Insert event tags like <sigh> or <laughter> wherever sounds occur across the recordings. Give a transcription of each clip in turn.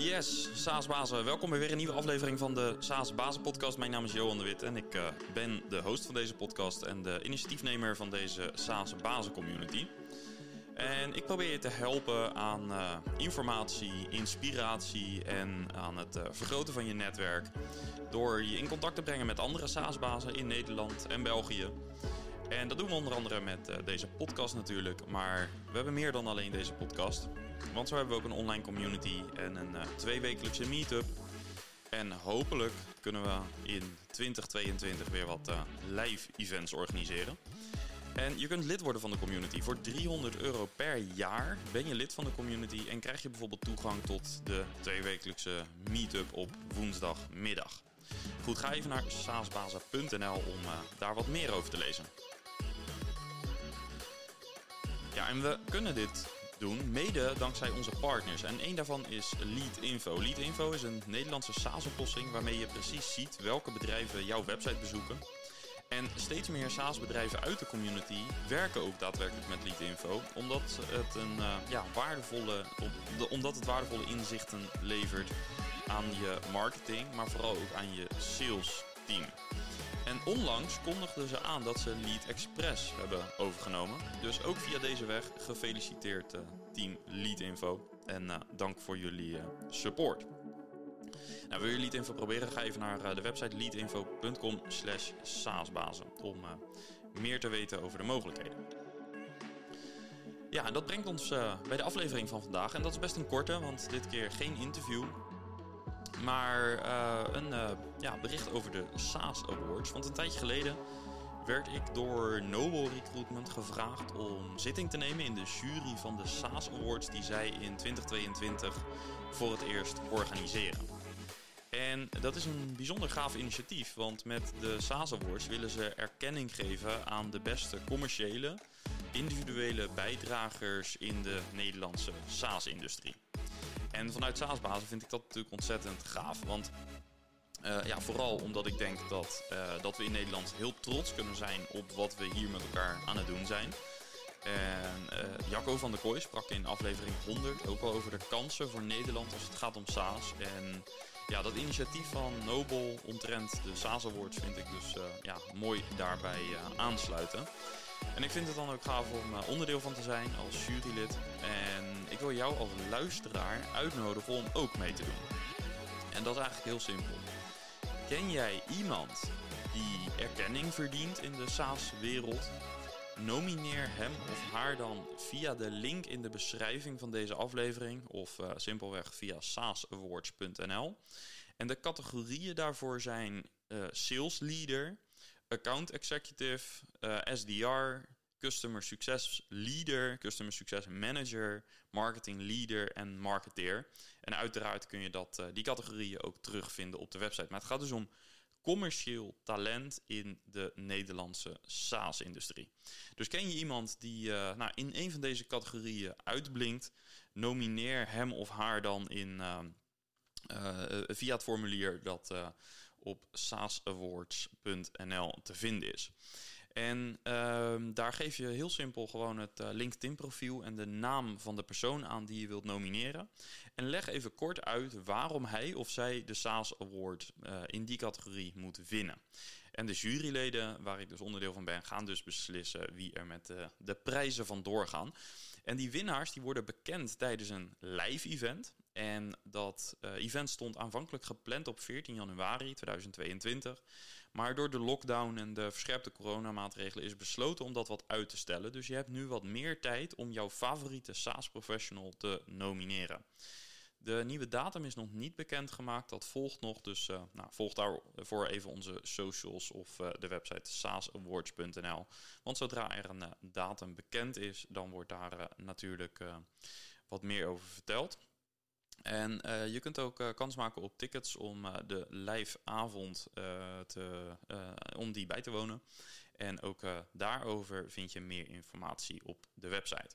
Yes, SaaS-bazen. Welkom bij weer een nieuwe aflevering van de SaaS-bazen-podcast. Mijn naam is Johan de Wit en ik uh, ben de host van deze podcast en de initiatiefnemer van deze SaaS-bazen-community. En ik probeer je te helpen aan uh, informatie, inspiratie en aan het uh, vergroten van je netwerk. Door je in contact te brengen met andere SaaS-bazen in Nederland en België. En dat doen we onder andere met deze podcast natuurlijk. Maar we hebben meer dan alleen deze podcast. Want zo hebben we ook een online community en een uh, tweewekelijkse meetup. En hopelijk kunnen we in 2022 weer wat uh, live events organiseren. En je kunt lid worden van de community. Voor 300 euro per jaar ben je lid van de community en krijg je bijvoorbeeld toegang tot de tweewekelijkse meetup op woensdagmiddag. Goed, ga even naar saasbazen.nl om uh, daar wat meer over te lezen. Ja, en we kunnen dit doen, mede dankzij onze partners. En één daarvan is Leadinfo. Leadinfo is een Nederlandse SaaS-oplossing waarmee je precies ziet welke bedrijven jouw website bezoeken. En steeds meer SaaS-bedrijven uit de community werken ook daadwerkelijk met Leadinfo, omdat het, een, uh, ja, waardevolle, omdat het waardevolle inzichten levert aan je marketing, maar vooral ook aan je sales team. En onlangs kondigden ze aan dat ze Lead Express hebben overgenomen. Dus ook via deze weg gefeliciteerd uh, team Leadinfo. En uh, dank voor jullie uh, support. Nou, wil je Leadinfo proberen? Ga even naar de website leadinfo.com slash saasbazen om meer te weten over de mogelijkheden. Ja, en dat brengt ons bij de aflevering van vandaag. En dat is best een korte, want dit keer geen interview. Maar uh, een uh, ja, bericht over de SaaS Awards. Want een tijdje geleden werd ik door Noble Recruitment gevraagd om zitting te nemen in de jury van de SaaS Awards die zij in 2022 voor het eerst organiseren. En dat is een bijzonder gaaf initiatief, want met de SaaS Awards willen ze erkenning geven aan de beste commerciële, individuele bijdragers in de Nederlandse SaaS-industrie. En vanuit SaaS-bazen vind ik dat natuurlijk ontzettend gaaf. Want uh, ja, vooral omdat ik denk dat, uh, dat we in Nederland heel trots kunnen zijn op wat we hier met elkaar aan het doen zijn. En uh, Jacco van der Kooi sprak in aflevering 100 ook al over de kansen voor Nederland als het gaat om SaaS. En ja, dat initiatief van Nobel omtrent de SaaS Awards vind ik dus ja, mooi daarbij aansluiten. En ik vind het dan ook gaaf om onderdeel van te zijn als jurylid. En ik wil jou als luisteraar uitnodigen om ook mee te doen. En dat is eigenlijk heel simpel. Ken jij iemand die erkenning verdient in de SaaS-wereld? Nomineer hem of haar dan via de link in de beschrijving van deze aflevering of uh, simpelweg via saasawards.nl. En de categorieën daarvoor zijn uh, sales leader, account executive, uh, SDR, Customer Success Leader, Customer Success Manager, Marketing Leader en Marketeer. En uiteraard kun je dat, uh, die categorieën ook terugvinden op de website. Maar het gaat dus om commercieel talent in de Nederlandse SaaS-industrie. Dus ken je iemand die uh, nou, in een van deze categorieën uitblinkt, nomineer hem of haar dan in, uh, via het formulier dat op saasawards.nl te vinden is. En uh, daar geef je heel simpel gewoon het uh, LinkedIn-profiel en de naam van de persoon aan die je wilt nomineren. En leg even kort uit waarom hij of zij de SaaS Award uh, in die categorie moet winnen. En de juryleden, waar ik dus onderdeel van ben, gaan dus beslissen wie er met de, de prijzen van doorgaan. En die winnaars die worden bekend tijdens een live event. En dat uh, event stond aanvankelijk gepland op 14 januari 2022. Maar door de lockdown en de verscherpte coronamaatregelen is besloten om dat wat uit te stellen. Dus je hebt nu wat meer tijd om jouw favoriete SaaS-professional te nomineren. De nieuwe datum is nog niet bekendgemaakt. Dat volgt nog. Dus uh, nou, volg daarvoor even onze socials of uh, de website saasawards.nl. Want zodra er een uh, datum bekend is, dan wordt daar natuurlijk wat meer over verteld. En je kunt ook kans maken op tickets om de live avond te, om die bij te wonen. En ook daarover vind je meer informatie op de website.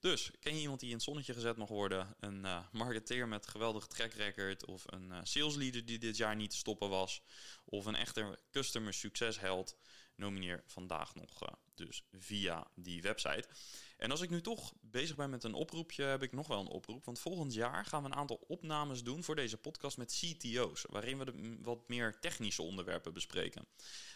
Dus ken je iemand die in het zonnetje gezet mag worden? Een marketeer met geweldig track record of een sales leader die dit jaar niet te stoppen was? Of een echte customer succes held? Nomineer vandaag nog uh, dus via die website. En als ik nu toch bezig ben met een oproepje, heb ik nog wel een oproep. Want volgend jaar gaan we een aantal opnames doen voor deze podcast met CTO's. Waarin we de wat meer technische onderwerpen bespreken.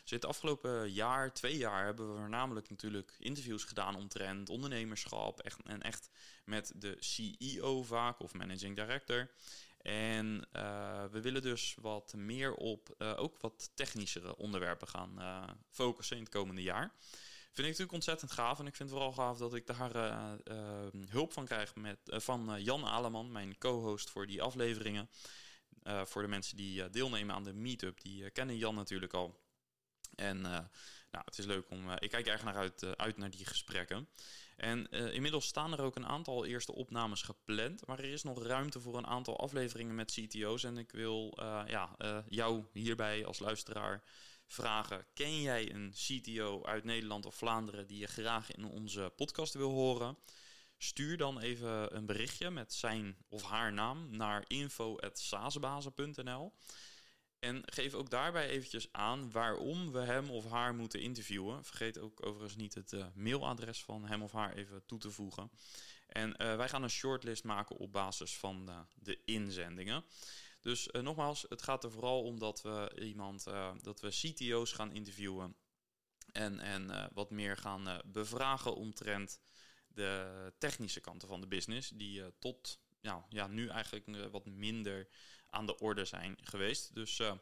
Dus het afgelopen jaar, twee jaar, hebben we voornamelijk natuurlijk interviews gedaan omtrent ondernemerschap. Echt, en echt met de CEO vaak of managing director. En uh, we willen dus wat meer op uh, ook wat technischere onderwerpen gaan uh, focussen in het komende jaar. Vind ik natuurlijk ontzettend gaaf. En ik vind het vooral gaaf dat ik daar hulp van krijg met, van Jan Aleman, mijn co-host voor die afleveringen. voor de mensen die deelnemen aan de meetup, die kennen Jan natuurlijk al. En nou, het is leuk om. ik kijk erg naar uit, uit naar die gesprekken. En inmiddels staan er ook een aantal eerste opnames gepland. Maar er is nog ruimte voor een aantal afleveringen met CTO's. En ik wil ja, jou hierbij als luisteraar vragen: ken jij een CTO uit Nederland of Vlaanderen die je graag in onze podcast wil horen? Stuur dan even een berichtje met zijn of haar naam naar info.saasbazen.nl. En geef ook daarbij eventjes aan waarom we hem of haar moeten interviewen. Vergeet ook overigens niet het uh, mailadres van hem of haar even toe te voegen. En uh, wij gaan een shortlist maken op basis van uh, de inzendingen. Dus nogmaals, het gaat er vooral om dat we iemand, dat we CTO's gaan interviewen. En, en wat meer gaan bevragen omtrent de technische kanten van de business. Die tot nou, ja, nu eigenlijk wat minder aan de orde zijn geweest. Dus uh,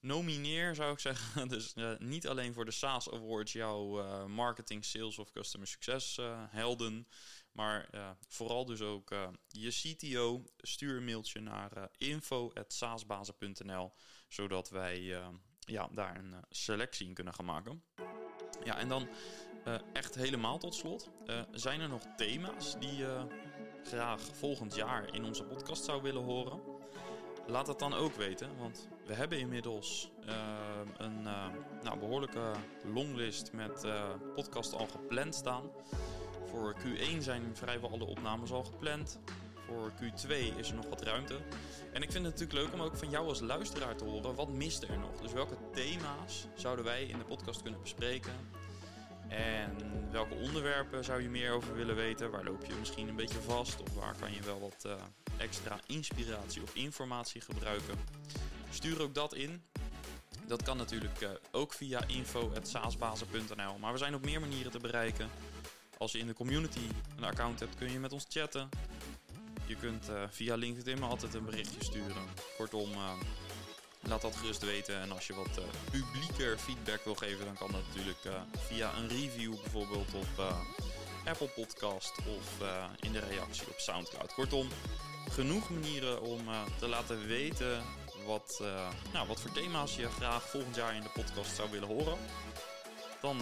nomineer zou ik <laughs> zeggen. Dus uh, niet alleen voor de SaaS Awards jouw uh, marketing, sales of customer success helden. Maar vooral dus ook je CTO. Stuur een mailtje naar info.saasbazen.nl. Zodat wij ja, daar een selectie in kunnen gaan maken. Ja, en dan echt helemaal tot slot. zijn er nog thema's die je graag volgend jaar in onze podcast zou willen horen? Laat dat dan ook weten, want we hebben inmiddels uh, een uh, nou, behoorlijke longlist met uh, podcasts al gepland staan. Voor Q1 zijn vrijwel alle opnames al gepland. Voor Q2 is er nog wat ruimte. En ik vind het natuurlijk leuk om ook van jou als luisteraar te horen. Wat mist er nog? Dus welke thema's zouden wij in de podcast kunnen bespreken? En welke onderwerpen zou je meer over willen weten? Waar loop je misschien een beetje vast? Of waar kan je wel wat extra inspiratie of informatie gebruiken? Stuur ook dat in. Dat kan natuurlijk uh, ook via info.saasbazen.nl. Maar we zijn op meer manieren te bereiken. Als je in de community een account hebt, kun je met ons chatten. Je kunt uh, via LinkedIn me altijd een berichtje sturen. Kortom, Laat dat gerust weten. En als je wat publieker feedback wil geven, dan kan dat natuurlijk via een review bijvoorbeeld op Apple Podcast of in de reactie op Soundcloud. Kortom, genoeg manieren om te laten weten wat, nou, wat voor thema's je graag volgend jaar in de podcast zou willen horen. Dan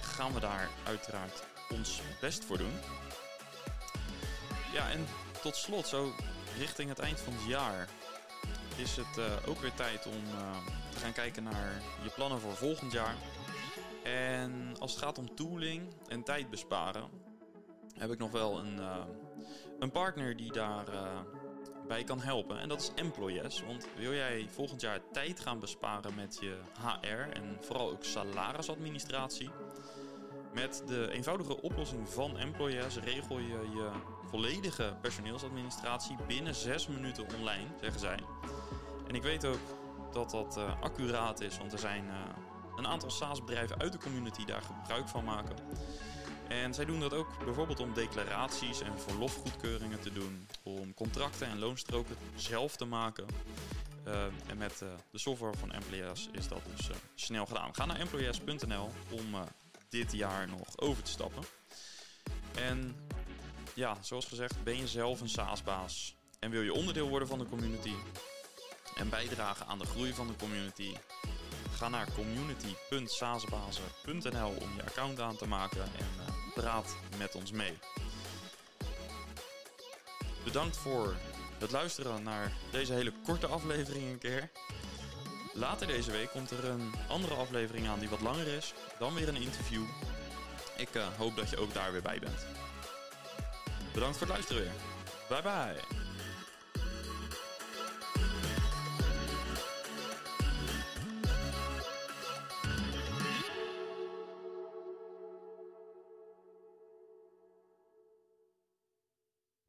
gaan we daar uiteraard ons best voor doen. Ja, en tot slot, zo richting het eind van het jaar is het ook weer tijd om te gaan kijken naar je plannen voor volgend jaar. En als het gaat om tooling en tijd besparen, heb ik nog wel een, een partner die daar bij kan helpen. En dat is Employees. Want wil jij volgend jaar tijd gaan besparen met je HR en vooral ook salarisadministratie? Met de eenvoudige oplossing van Employees regel je je volledige personeelsadministratie binnen 6 minuten online, zeggen zij. En ik weet ook dat dat uh, accuraat is, want er zijn uh, een aantal SaaS-bedrijven uit de community daar gebruik van maken. En zij doen dat ook bijvoorbeeld om declaraties en verlofgoedkeuringen te doen, om contracten en loonstroken zelf te maken. Uh, en met de software van Employees is dat dus snel gedaan. Ga naar employees.nl om dit jaar nog over te stappen. En ja, zoals gezegd, ben je zelf een SaaS-baas en wil je onderdeel worden van de community? en bijdragen aan de groei van de community. Ga naar community.saasbazen.nl om je account aan te maken en praat met ons mee. Bedankt voor het luisteren naar deze hele korte aflevering een keer. Later deze week komt er een andere aflevering aan die wat langer is. Dan weer een interview. Ik uh, hoop dat je ook daar weer bij bent. Bedankt voor het luisteren weer. Bye bye.